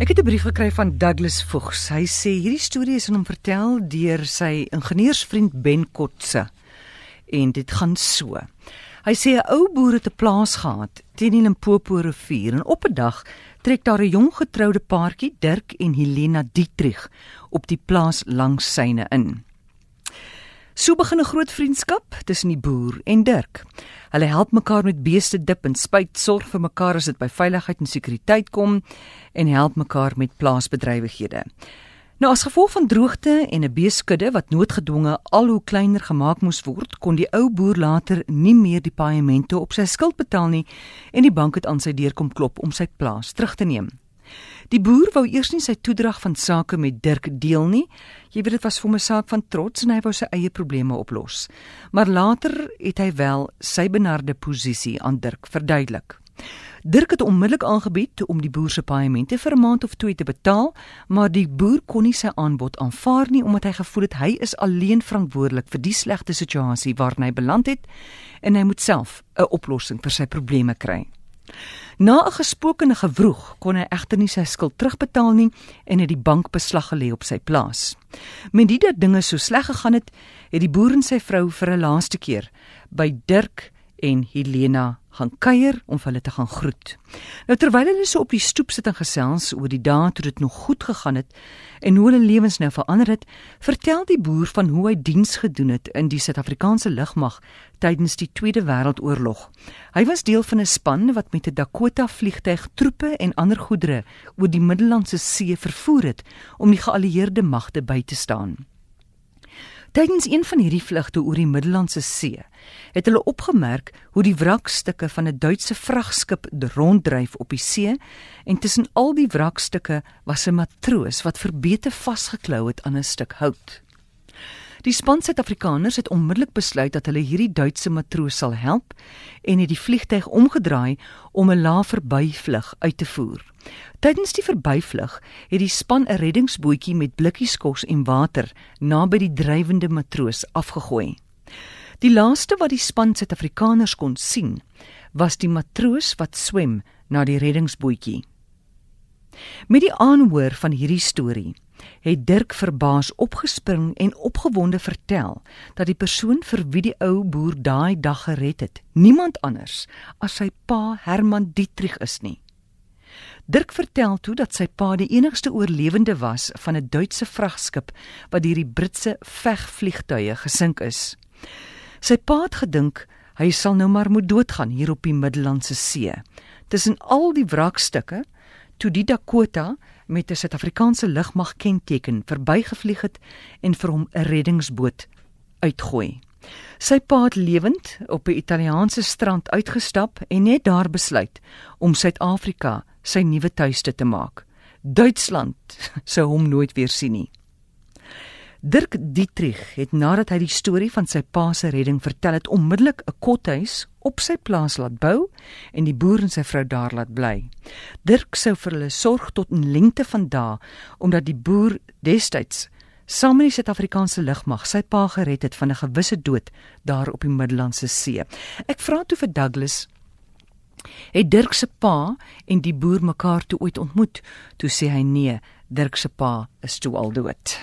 Ek het 'n brief gekry van Douglas Vogs. Hy sê hierdie storie is aan hom vertel deur sy ingenieursvriend Ben Kotse. En dit gaan so. Hy sê 'n ou boer het 'n plaas gehad teen die Limpopo rivier en op 'n dag trek daar 'n jong getroude paartjie, Dirk en Helena Dietrich, op die plaas langs syne in. So begin 'n groot vriendskap tussen die boer en Dirk. Hulle help mekaar met beeste dip en spuit, sorg vir mekaar as dit by veiligheid en sekuriteit kom en help mekaar met plaasbedrywighede. Nou as gevolg van droogte en 'n beeskudde wat noodgedwonge al hoe kleiner gemaak moes word, kon die ou boer later nie meer die paemente op sy skuld betaal nie en die bank het aan sy deur kom klop om sy plaas terug te neem. Die boer wou eers nie sy toedrag van sake met Dirk deel nie. Jy weet dit was vir hom 'n saak van trots en hy wou sy eie probleme oplos. Maar later het hy wel sy benarde posisie aan Dirk verduidelik. Dirk het onmiddellik aangebied om die boer se paemente vir 'n maand of twee te betaal, maar die boer kon nie sy aanbod aanvaar nie omdat hy gevoel het hy is alleen verantwoordelik vir die slegte situasie waarin hy beland het en hy moet self 'n oplossing vir sy probleme kry. Na 'n gespokene gewroeg kon hy egter nie sy skuld terugbetaal nie en het die bank beslag gelê op sy plaas. Met dit dat dinge so sleg gegaan het, het die boer en sy vrou vir 'n laaste keer by Dirk en Helena gaan kuier om vir hulle te gaan groet. Nou terwyl hulle so op die stoep sit en gesels oor die dae toe dit nog goed gegaan het en hoe hulle lewens nou verander het, vertel die boer van hoe hy diens gedoen het in die Suid-Afrikaanse lugmag tydens die Tweede Wêreldoorlog. Hy was deel van 'n span wat met 'n Dakota vliegtyg troepe en ander goedere oor die Middellandse See vervoer het om die geallieerde magte by te staan. Tydens een van hierdie vlugte oor die Middellandse See, het hulle opgemerk hoe die wrakstukke van 'n Duitse vragskip ronddryf op die see en tussen al die wrakstukke was 'n matroos wat verbete vasgeklou het aan 'n stuk hout. Die span Suid-Afrikaners het onmiddellik besluit dat hulle hierdie Duitse matroos sal help en het die vliegtyg omgedraai om 'n lae verbyvlug uit te voer. Tydens die verbyvlug het die span 'n reddingsbootjie met blikkies kos en water naby die drywende matroos afgegooi. Die laaste wat die span Suid-Afrikaners kon sien, was die matroos wat swem na die reddingsbootjie. Met die aanhoor van hierdie storie het Dirk verbaas opgespring en opgewonde vertel dat die persoon vir wie die ou boer daai dag gered het, niemand anders as sy pa Herman Dietrich is nie. Dirk vertel toe dat sy pa die enigste oorlewende was van 'n Duitse vragskip wat deur die Britse vegvliegtuie gesink is. Sy pa het gedink hy sal nou maar moet doodgaan hier op die Middellandse See. Tussen al die wrakstukke toe die Dakota met 'n Suid-Afrikaanse lugmag kenteken verbygevlieg het en vir hom 'n reddingsboot uitgooi. Sy pa het lewend op 'n Italiaanse strand uitgestap en net daar besluit om Suid-Afrika sy nuwe tuiste te maak. Duitsland sou hom nooit weer sien nie. Dirk Dietrich het nadat hy die storie van sy pa se redding vertel het, onmiddellik 'n kothuis op sy plaas laat bou en die boer en sy vrou daar laat bly. Dirk sou vir hulle sorg tot in lengte van dae omdat die boer destyds saam met die Suid-Afrikaanse lugmag sy pa gered het van 'n gewisse dood daar op die Middellandse See. Ek vra toe vir Douglas Het Dirk se pa en die boer mekaar toe ooit ontmoet? Toe sê hy nee, Dirk se pa is toe al dood.